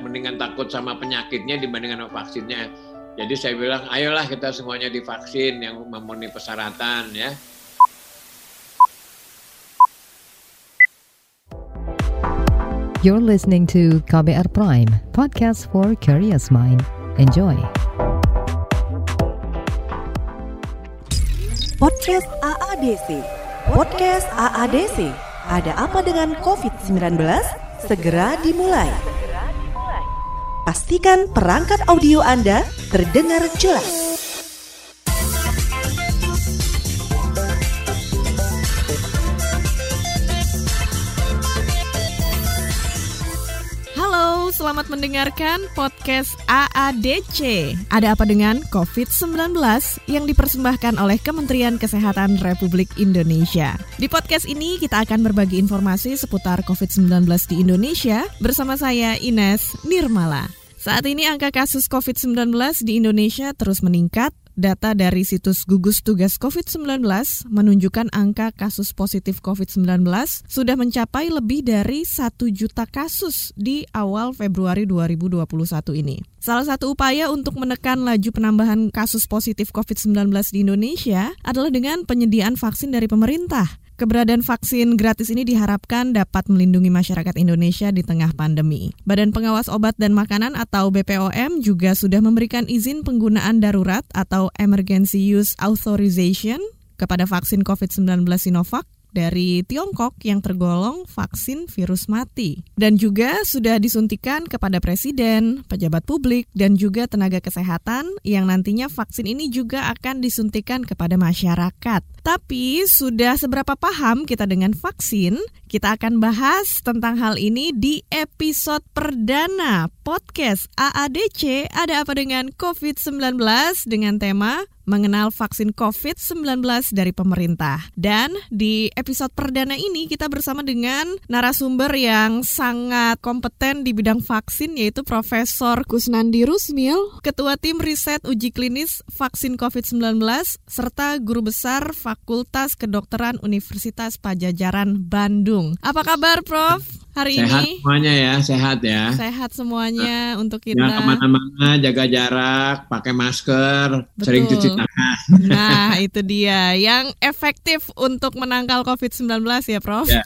Mendingan takut sama penyakitnya dibandingkan sama vaksinnya. Jadi saya bilang, ayolah kita semuanya divaksin yang memenuhi persyaratan ya. You're listening to KBR Prime, podcast for curious mind. Enjoy. Podcast AADC. Podcast AADC. Ada apa dengan COVID-19? Segera dimulai. Pastikan perangkat audio Anda terdengar jelas. Selamat mendengarkan podcast AADC. Ada apa dengan COVID-19 yang dipersembahkan oleh Kementerian Kesehatan Republik Indonesia. Di podcast ini kita akan berbagi informasi seputar COVID-19 di Indonesia bersama saya Ines Nirmala. Saat ini angka kasus COVID-19 di Indonesia terus meningkat Data dari situs gugus tugas COVID-19 menunjukkan angka kasus positif COVID-19 sudah mencapai lebih dari 1 juta kasus di awal Februari 2021 ini. Salah satu upaya untuk menekan laju penambahan kasus positif COVID-19 di Indonesia adalah dengan penyediaan vaksin dari pemerintah. Keberadaan vaksin gratis ini diharapkan dapat melindungi masyarakat Indonesia di tengah pandemi. Badan Pengawas Obat dan Makanan atau BPOM juga sudah memberikan izin penggunaan darurat atau Emergency Use Authorization kepada vaksin COVID-19 Sinovac dari Tiongkok yang tergolong vaksin virus mati dan juga sudah disuntikan kepada presiden, pejabat publik dan juga tenaga kesehatan yang nantinya vaksin ini juga akan disuntikan kepada masyarakat. Tapi sudah seberapa paham kita dengan vaksin? Kita akan bahas tentang hal ini di episode perdana podcast AADC Ada Apa Dengan COVID-19 dengan tema mengenal vaksin COVID-19 dari pemerintah. Dan di episode perdana ini kita bersama dengan narasumber yang sangat kompeten di bidang vaksin yaitu Profesor Kusnandi Rusmil, Ketua Tim Riset Uji Klinis Vaksin COVID-19 serta Guru Besar Fakultas Kedokteran Universitas Pajajaran Bandung. Apa kabar Prof? Hari sehat ini semuanya ya, sehat ya. sehat semuanya untuk kita. Jangan ke mana-mana, jaga jarak, pakai masker, sering Betul. cuci tangan. Nah, itu dia yang efektif untuk menangkal COVID-19 ya, Prof. ya,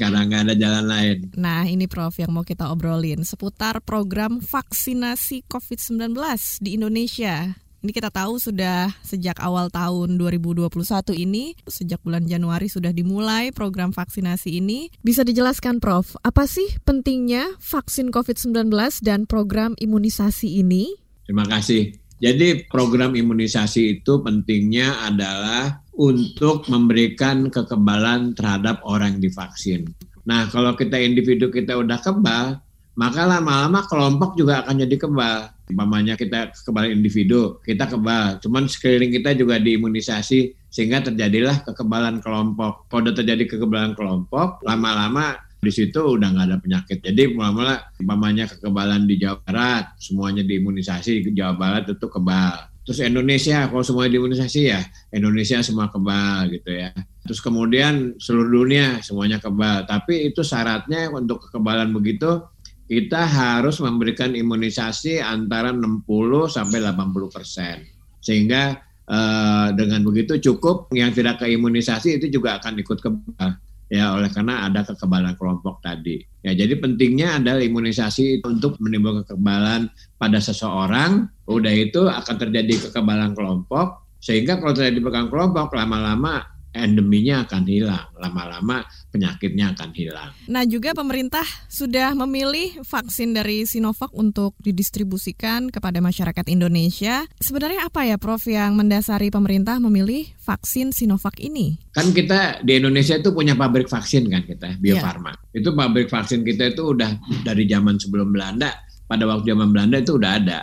karena nggak ada jalan lain. Nah, ini Prof yang mau kita obrolin seputar program vaksinasi COVID-19 di Indonesia. Ini kita tahu sudah sejak awal tahun 2021 ini, sejak bulan Januari sudah dimulai program vaksinasi ini. Bisa dijelaskan Prof, apa sih pentingnya vaksin COVID-19 dan program imunisasi ini? Terima kasih. Jadi program imunisasi itu pentingnya adalah untuk memberikan kekebalan terhadap orang divaksin. Nah, kalau kita individu kita udah kebal, maka lama-lama kelompok juga akan jadi kebal. Umpamanya kita kekebalan individu, kita kebal. Cuman sekeliling kita juga diimunisasi sehingga terjadilah kekebalan kelompok. Kalau terjadi kekebalan kelompok, lama-lama di situ udah nggak ada penyakit. Jadi mula-mula umpamanya kekebalan di Jawa Barat, semuanya diimunisasi, Jawa Barat itu kebal. Terus Indonesia, kalau semua diimunisasi ya Indonesia semua kebal gitu ya. Terus kemudian seluruh dunia semuanya kebal. Tapi itu syaratnya untuk kekebalan begitu kita harus memberikan imunisasi antara 60 sampai 80 persen. Sehingga eh, dengan begitu cukup yang tidak ke imunisasi itu juga akan ikut kebal ya oleh karena ada kekebalan kelompok tadi. Ya jadi pentingnya adalah imunisasi untuk menimbulkan kekebalan pada seseorang. Udah itu akan terjadi kekebalan kelompok sehingga kalau terjadi kekebalan kelompok lama-lama endeminya akan hilang, lama-lama penyakitnya akan hilang. Nah, juga pemerintah sudah memilih vaksin dari Sinovac untuk didistribusikan kepada masyarakat Indonesia. Sebenarnya apa ya, Prof, yang mendasari pemerintah memilih vaksin Sinovac ini? Kan kita di Indonesia itu punya pabrik vaksin kan kita, Bio Farma. Itu pabrik vaksin kita itu udah dari zaman sebelum Belanda, pada waktu zaman Belanda itu udah ada.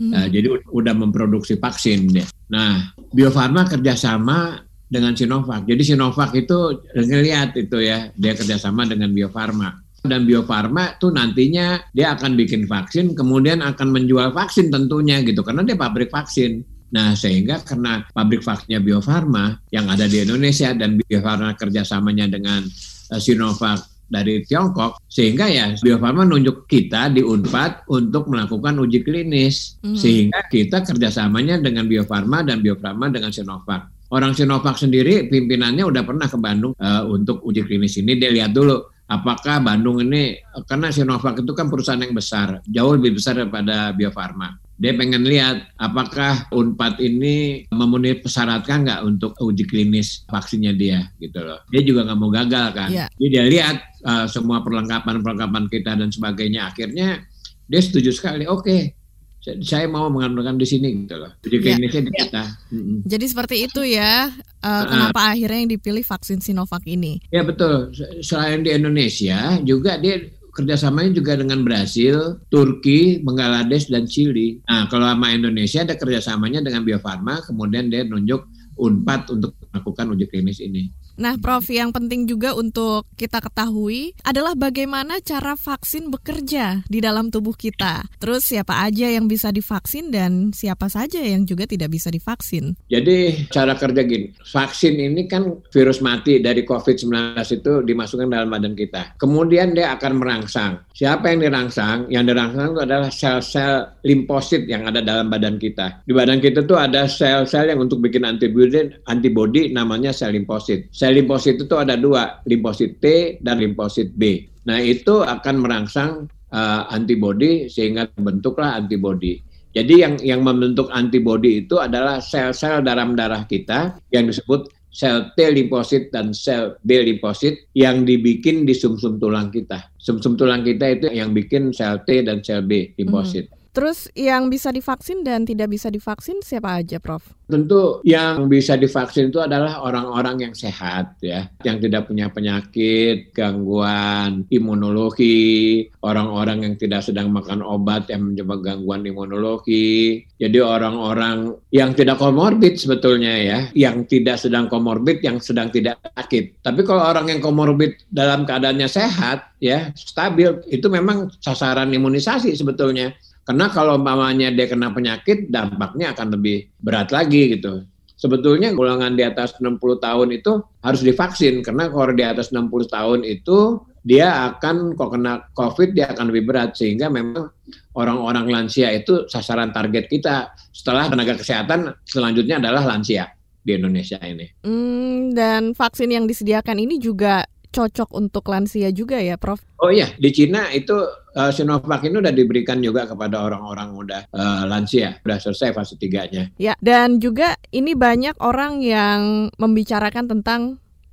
Hmm. Nah, jadi udah memproduksi vaksin. Nah, Bio Farma kerjasama dengan Sinovac. Jadi Sinovac itu ngelihat itu ya, dia kerjasama dengan Bio Farma. Dan Bio Farma tuh nantinya dia akan bikin vaksin, kemudian akan menjual vaksin tentunya gitu, karena dia pabrik vaksin. Nah, sehingga karena pabrik vaksinnya Bio Farma yang ada di Indonesia dan Bio Farma kerjasamanya dengan uh, Sinovac dari Tiongkok sehingga ya Bio Farma nunjuk kita di Unpad untuk melakukan uji klinis Hmm. sehingga kita kerjasamanya dengan Bio Farma dan Bio Farma dengan Sinovac. Orang Sinovac sendiri pimpinannya udah pernah ke Bandung eh, untuk uji klinis ini dia lihat dulu apakah Bandung ini karena Sinovac itu kan perusahaan yang besar jauh lebih besar daripada Bio Farma. Dia pengen lihat apakah Unpad ini memenuhi persyaratan nggak untuk uji klinis vaksinnya dia gitu loh. Dia juga nggak mau gagal kan. Iya. Jadi dia lihat uh, semua perlengkapan-perlengkapan kita dan sebagainya. Akhirnya dia setuju sekali. Oke, saya- saya mau mengandalkan di sini gitu loh. Uji Iya. klinisnya di kita. Mm-mm. Jadi seperti itu ya. Ah. kenapa akhirnya yang dipilih vaksin Sinovac ini? Ya betul. Selain di Indonesia, juga dia kerjasamanya juga dengan Brasil, Turki, Bangladesh, dan Chili. Nah, kalau sama Indonesia ada kerjasamanya dengan Bio Farma, kemudian dia nunjuk Unpad untuk melakukan uji klinis ini. Nah, Prof, yang penting juga untuk kita ketahui adalah bagaimana cara vaksin bekerja di dalam tubuh kita. Terus siapa aja yang bisa divaksin dan siapa saja yang juga tidak bisa divaksin. Jadi cara kerja gini, vaksin ini kan virus mati dari COVID-19 itu dimasukkan dalam badan kita. Kemudian dia akan merangsang. Siapa yang dirangsang? Yang dirangsang itu adalah sel-sel limfosit yang ada dalam badan kita. Di badan kita tuh ada sel-sel yang untuk bikin antibody, antibody namanya sel limfosit. Sel limfosit itu ada dua, limfosit T dan limfosit B. Nah itu akan merangsang uh, antibody sehingga terbentuklah antibody. Jadi yang yang membentuk antibody itu adalah sel-sel dalam darah kita yang disebut sel T limfosit dan sel B limfosit yang dibikin di sumsum tulang kita. Sumsum tulang kita itu yang bikin sel T dan sel B limfosit. Terus yang bisa divaksin dan tidak bisa divaksin siapa aja, Prof? Tentu yang bisa divaksin itu adalah orang-orang yang sehat ya, yang tidak punya penyakit, gangguan imunologi, orang-orang yang tidak sedang makan obat yang menyebabkan gangguan imunologi. Jadi orang-orang yang tidak komorbid sebetulnya ya, yang tidak sedang komorbid, yang sedang tidak sakit. Tapi kalau orang yang komorbid dalam keadaannya sehat ya, stabil, itu memang sasaran imunisasi sebetulnya. Karena kalau umpamanya dia kena penyakit, dampaknya akan lebih berat lagi gitu. Sebetulnya golongan di atas 60 tahun itu harus divaksin karena kalau di atas 60 tahun itu dia akan kok kena COVID dia akan lebih berat sehingga memang orang-orang lansia itu sasaran target kita setelah tenaga kesehatan selanjutnya adalah lansia di Indonesia ini. Hmm, dan vaksin yang disediakan ini juga cocok untuk lansia juga ya, Prof? Oh iya, di Cina itu uh, Sinovac ini udah diberikan juga kepada orang-orang udah uh, lansia, udah selesai fase tiganya. Ya, dan juga ini banyak orang yang membicarakan tentang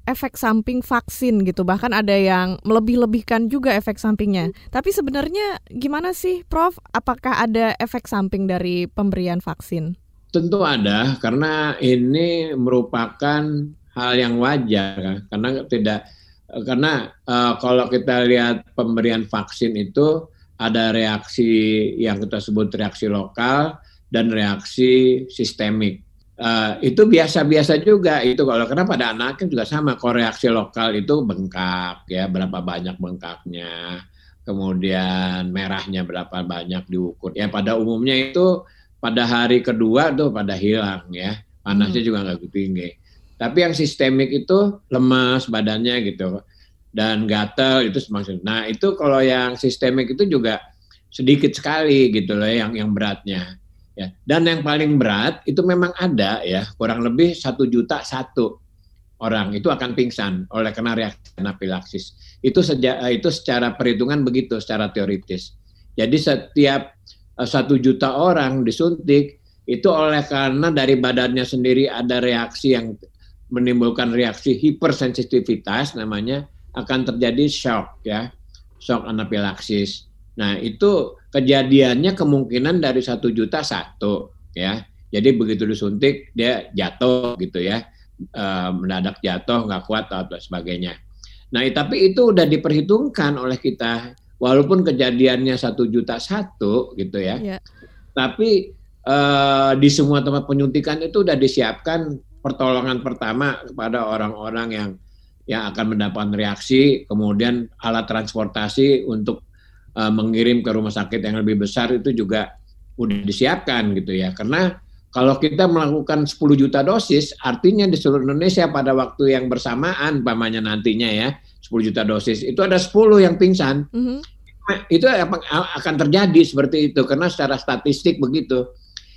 efek samping vaksin gitu. Bahkan ada yang melebih-lebihkan juga efek sampingnya. Tapi sebenarnya gimana sih, Prof? Apakah ada efek samping dari pemberian vaksin? Tentu ada, karena ini merupakan hal yang wajar, karena tidak karena uh, kalau kita lihat pemberian vaksin itu ada reaksi yang kita sebut reaksi lokal dan reaksi sistemik. Uh, itu biasa-biasa juga itu. Kalau karena pada anaknya juga sama kalau reaksi lokal itu bengkak ya berapa banyak bengkaknya. Kemudian merahnya berapa banyak diukur. Ya pada umumnya itu pada hari kedua tuh pada hilang ya. Panasnya juga nggak begitu tinggi tapi yang sistemik itu lemas badannya gitu dan gatal itu semakin. Nah itu kalau yang sistemik itu juga sedikit sekali gitu loh yang yang beratnya. Ya. Dan yang paling berat itu memang ada ya kurang lebih satu juta satu orang itu akan pingsan oleh kena reaksi anafilaksis. Itu sejak itu secara perhitungan begitu secara teoritis. Jadi setiap satu juta orang disuntik itu oleh karena dari badannya sendiri ada reaksi yang menimbulkan reaksi hipersensitivitas namanya akan terjadi shock ya, shock anafilaksis. Nah itu kejadiannya kemungkinan dari satu juta satu ya. Jadi begitu disuntik dia jatuh gitu ya, e, mendadak jatuh nggak kuat atau sebagainya. Nah tapi itu udah diperhitungkan oleh kita, walaupun kejadiannya satu juta satu gitu ya. Ya. Tapi e, di semua tempat penyuntikan itu udah disiapkan pertolongan pertama kepada orang-orang yang yang akan mendapatkan reaksi, kemudian alat transportasi untuk uh, mengirim ke rumah sakit yang lebih besar itu juga udah disiapkan gitu ya. Karena kalau kita melakukan 10 juta dosis, artinya di seluruh Indonesia pada waktu yang bersamaan, pamannya nantinya ya, 10 10 juta dosis, itu ada 10 yang pingsan. Mhm. Itu apa- akan terjadi seperti itu karena secara statistik begitu.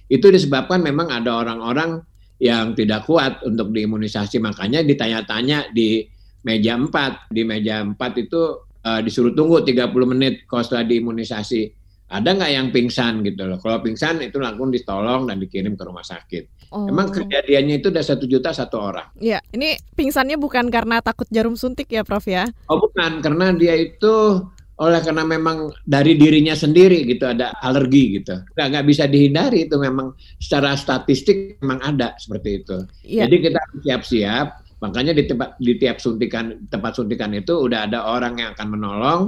Itu disebabkan memang ada orang-orang yang tidak kuat untuk diimunisasi, makanya ditanya-tanya di meja 4. Di meja 4 itu eh, disuruh tunggu 30 menit kalau setelah diimunisasi. Ada nggak yang pingsan gitu loh. Kalau pingsan itu langsung ditolong dan dikirim ke rumah sakit. Oh. Emang kejadiannya itu udah satu juta satu orang. Ya, ini pingsannya bukan karena takut jarum suntik ya, Prof ya? Oh bukan, karena dia itu oleh karena memang dari dirinya sendiri gitu ada alergi gitu. Nggak, nggak bisa dihindari itu memang secara statistik memang ada seperti itu. Iya. Jadi kita siap-siap. Makanya di tempat di tiap suntikan tempat suntikan itu udah ada orang yang akan menolong,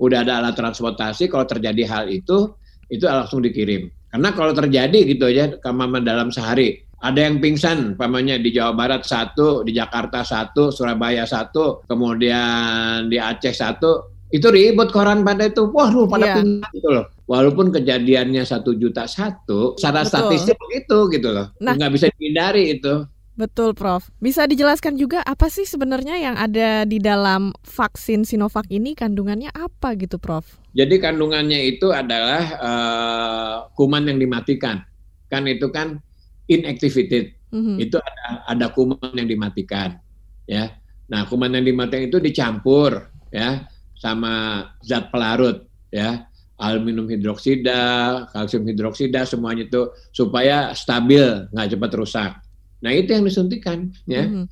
udah ada alat transportasi. Kalau terjadi hal itu, itu langsung dikirim. Karena kalau terjadi gitu aja, kemama dalam sehari, ada yang pingsan, pamannya di Jawa Barat satu, di Jakarta satu, Surabaya satu, kemudian di Aceh satu, itu ribut koran pada itu, waduh pada Iya. pingsan gitu loh. Walaupun kejadiannya satu juta satu, secara Betul. statistik begitu gitu loh, Nah. nggak bisa dihindari itu. Betul, Prof. Bisa dijelaskan juga apa sih sebenarnya yang ada di dalam vaksin Sinovac ini kandungannya apa gitu, Prof? Jadi kandungannya itu adalah eh, kuman yang dimatikan. Kan itu kan inactivated. Mhm. Itu ada ada kuman yang dimatikan, ya. Nah, kuman yang dimatikan itu dicampur ya sama zat pelarut ya. Aluminium hidroksida, kalsium hidroksida semuanya itu supaya stabil, nggak cepat rusak. Nah, itu yang disuntikan ya. Mhm.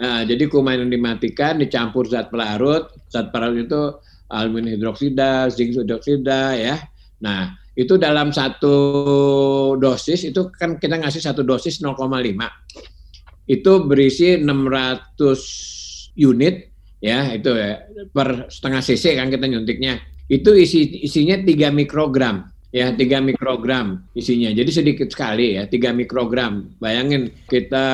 Nah, jadi kuman yang dimatikan dicampur zat pelarut, zat pelarut itu aluminium hidroksida, zinc hidroksida ya. Nah, itu dalam satu dosis itu kan kita ngasih satu dosis 0,5. Itu berisi 600 unit ya, itu ya, per setengah cc kan kita nyuntiknya. Itu isi isinya 3 mikrogram. Ya 3 mikrogram isinya. Jadi sedikit sekali ya 3 mikrogram. Bayangin kita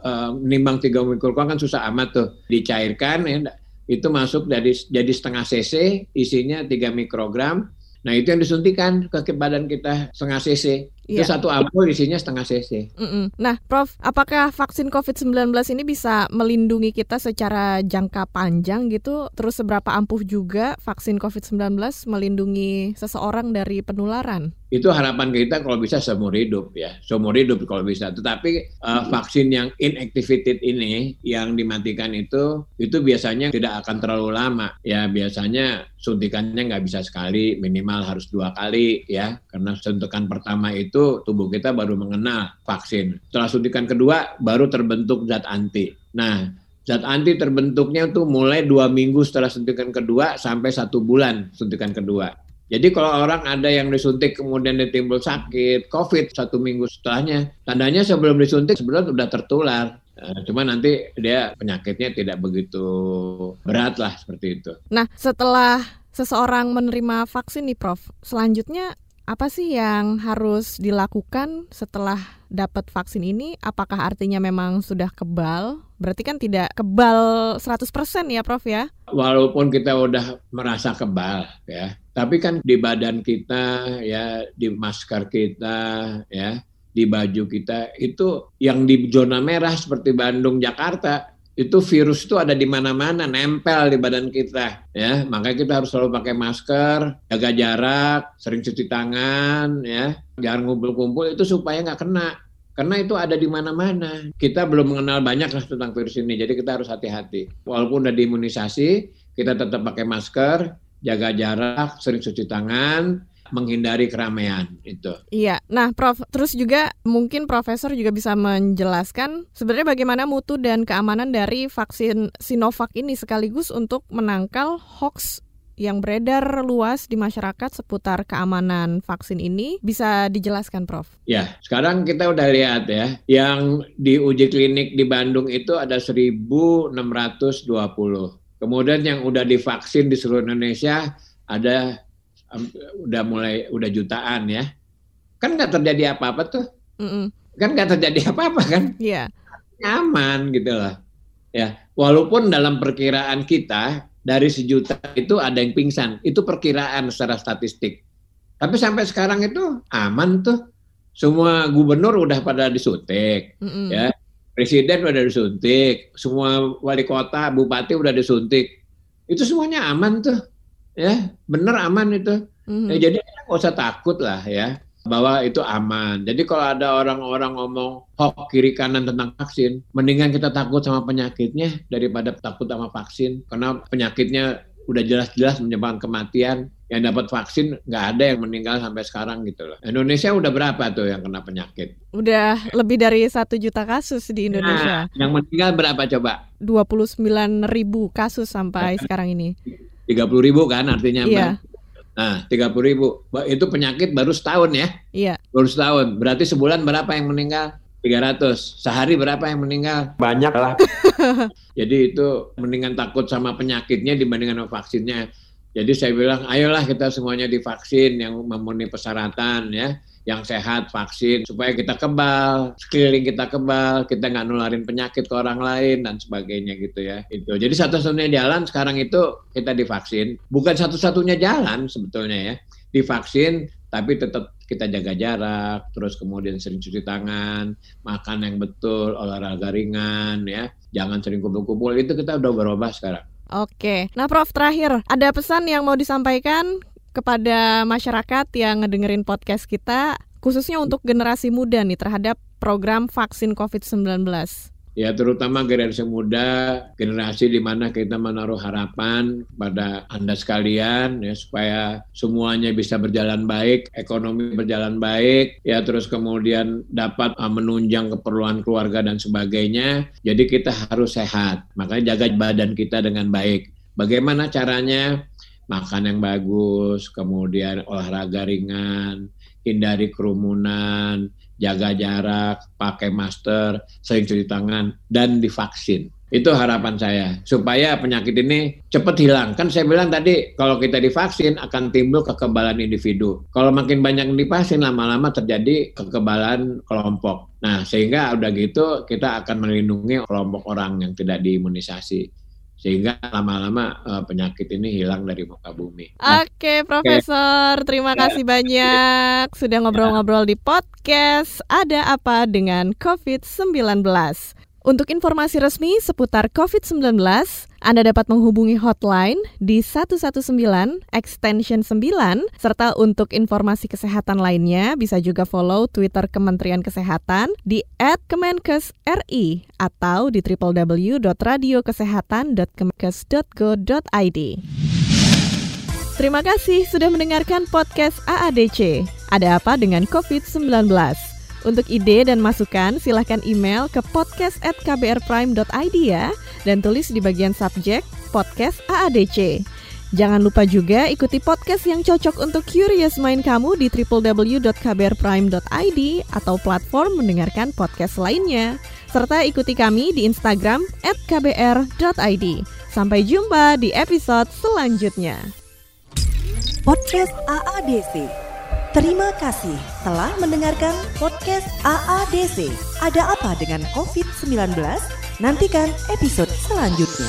eh, nimbang 3 mikrogram kan susah amat tuh dicairkan ya. Itu masuk dari jadi setengah cc isinya 3 mikrogram. Nah itu yang disuntikan ke badan kita setengah cc itu Iya. satu ampul isinya setengah cc Mm-mm. Nah, Prof, apakah vaksin COVID-19 ini bisa melindungi kita secara jangka panjang gitu? Terus seberapa ampuh juga vaksin COVID-19 melindungi seseorang dari penularan? itu harapan kita kalau bisa seumur hidup ya seumur hidup kalau bisa tetapi uh, vaksin yang inactivated ini yang dimatikan itu itu biasanya tidak akan terlalu lama ya biasanya suntikannya nggak bisa sekali minimal harus dua kali ya karena suntikan pertama itu tubuh kita baru mengenal vaksin setelah suntikan kedua baru terbentuk zat anti nah zat anti terbentuknya tuh mulai dua minggu setelah suntikan kedua sampai satu bulan suntikan kedua jadi kalau orang ada yang disuntik kemudian dia timbul sakit, COVID satu minggu setelahnya, tandanya sebelum disuntik sebenarnya sudah tertular. Eh, Cuma nanti dia penyakitnya tidak begitu berat lah seperti itu. Nah, setelah seseorang menerima vaksin nih, Prof, selanjutnya apa sih yang harus dilakukan setelah dapat vaksin ini? Apakah artinya memang sudah kebal? Berarti kan tidak kebal 100% ya, Prof ya? Walaupun kita udah merasa kebal ya, tapi kan di badan kita ya, di masker kita ya, di baju kita itu yang di zona merah seperti Bandung, Jakarta itu virus itu ada di mana-mana, nempel di badan kita, ya. Makanya kita harus selalu pakai masker, jaga jarak, sering cuci tangan, ya. Jangan ngumpul-kumpul itu supaya nggak kena. Karena itu ada di mana-mana. Kita belum mengenal banyak lah tentang virus ini, jadi kita harus hati-hati. Walaupun udah diimunisasi, kita tetap pakai masker, jaga jarak, sering cuci tangan, menghindari keramaian itu. Iya. Nah, Prof, terus juga mungkin Profesor juga bisa menjelaskan sebenarnya bagaimana mutu dan keamanan dari vaksin Sinovac ini sekaligus untuk menangkal hoax yang beredar luas di masyarakat seputar keamanan vaksin ini bisa dijelaskan, Prof? Ya, sekarang kita udah lihat ya, yang diuji klinik di Bandung itu ada 1.620. Kemudian yang udah divaksin di seluruh Indonesia ada um, udah mulai udah jutaan ya. Kan nggak terjadi apa-apa tuh. Mm-mm. Kan nggak terjadi apa-apa kan. Iya. Nyaman gitu loh. Ya, walaupun dalam perkiraan kita dari sejuta itu ada yang pingsan. Itu perkiraan secara statistik. Tapi sampai sekarang itu aman tuh. Semua gubernur udah pada disuntik, Mm-mm. ya. Presiden udah disuntik, semua wali kota, bupati udah disuntik. Itu semuanya aman tuh. Ya, bener aman itu. Mhm. Ya, jadi kita nggak usah takut lah ya bahwa itu aman. Jadi kalau ada orang-orang ngomong hoax kiri kanan tentang vaksin, mendingan kita takut sama penyakitnya daripada takut sama vaksin. Karena penyakitnya udah jelas-jelas menyebabkan kematian. Yang dapat vaksin nggak ada yang meninggal sampai sekarang gitu loh. Indonesia udah berapa tuh yang kena penyakit? Udah lebih dari satu juta kasus di Indonesia. Nah, yang meninggal berapa coba? 29 ribu kasus sampai sekarang ini. 30 ribu kan artinya. Mbak? Nah, 30 ribu. Itu penyakit baru setahun ya? Iya. Baru setahun. Berarti sebulan berapa yang meninggal? 300. Sehari berapa yang meninggal? Banyak lah. Jadi itu mendingan takut sama penyakitnya dibandingkan sama vaksinnya. Jadi saya bilang, ayolah kita semuanya divaksin yang memenuhi persyaratan ya, yang sehat vaksin supaya kita kebal, sekeliling kita kebal, kita nggak nularin penyakit ke orang lain dan sebagainya gitu ya. Itu. Jadi satu-satunya jalan sekarang itu kita divaksin, bukan satu-satunya jalan sebetulnya ya, divaksin tapi tetap kita jaga jarak, terus kemudian sering cuci tangan, makan yang betul, olahraga ringan ya, jangan sering kumpul-kumpul itu kita udah berubah sekarang. Oke. Nah, Prof, terakhir ada pesan yang mau disampaikan kepada masyarakat yang ngedengerin podcast kita khususnya untuk generasi muda nih terhadap program vaksin COVID-19. Ya terutama generasi muda, generasi di mana kita menaruh harapan pada Anda sekalian ya supaya semuanya bisa berjalan baik, ekonomi berjalan baik, ya terus kemudian dapat uh, menunjang keperluan keluarga dan sebagainya. Jadi kita harus sehat. Makanya jaga badan kita dengan baik. Bagaimana caranya? Makan yang bagus, kemudian olahraga ringan, hindari kerumunan, jaga jarak, pakai masker, sering cuci tangan, dan divaksin. Itu harapan saya, supaya penyakit ini cepat hilang. Kan saya bilang tadi, kalau kita divaksin akan timbul kekebalan individu. Kalau makin banyak yang divaksin, lama-lama terjadi kekebalan kelompok. Nah, sehingga udah gitu kita akan melindungi kelompok orang yang tidak diimunisasi. Sehingga lama-lama uh, penyakit ini hilang dari muka bumi. Nah, Oke, Profesor, terima kasih banyak sudah ngobrol-ngobrol di podcast Ada Apa dengan COVID-19. Untuk informasi resmi seputar COVID-19, Anda dapat menghubungi hotline di 119 extension 9 serta untuk informasi kesehatan lainnya bisa juga follow Twitter Kementerian Kesehatan di @kemenkesri atau di www.radiokesehatan.kemenkes.go.id. Terima kasih sudah mendengarkan podcast AADC. Ada apa dengan COVID-19? Untuk ide dan masukan, silahkan email ke podcast@kbrprime.id ya, dan tulis di bagian subjek podcast AADC. Jangan lupa juga ikuti podcast yang cocok untuk curious mind kamu di www.kbrprime.id atau platform mendengarkan podcast lainnya. Serta ikuti kami di Instagram @kbr.id. Sampai jumpa di episode selanjutnya. Podcast AADC. Terima kasih telah mendengarkan podcast AADC. Ada apa dengan COVID-19? Nantikan episode selanjutnya.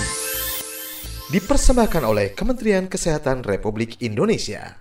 Dipersembahkan oleh Kementerian Kesehatan Republik Indonesia.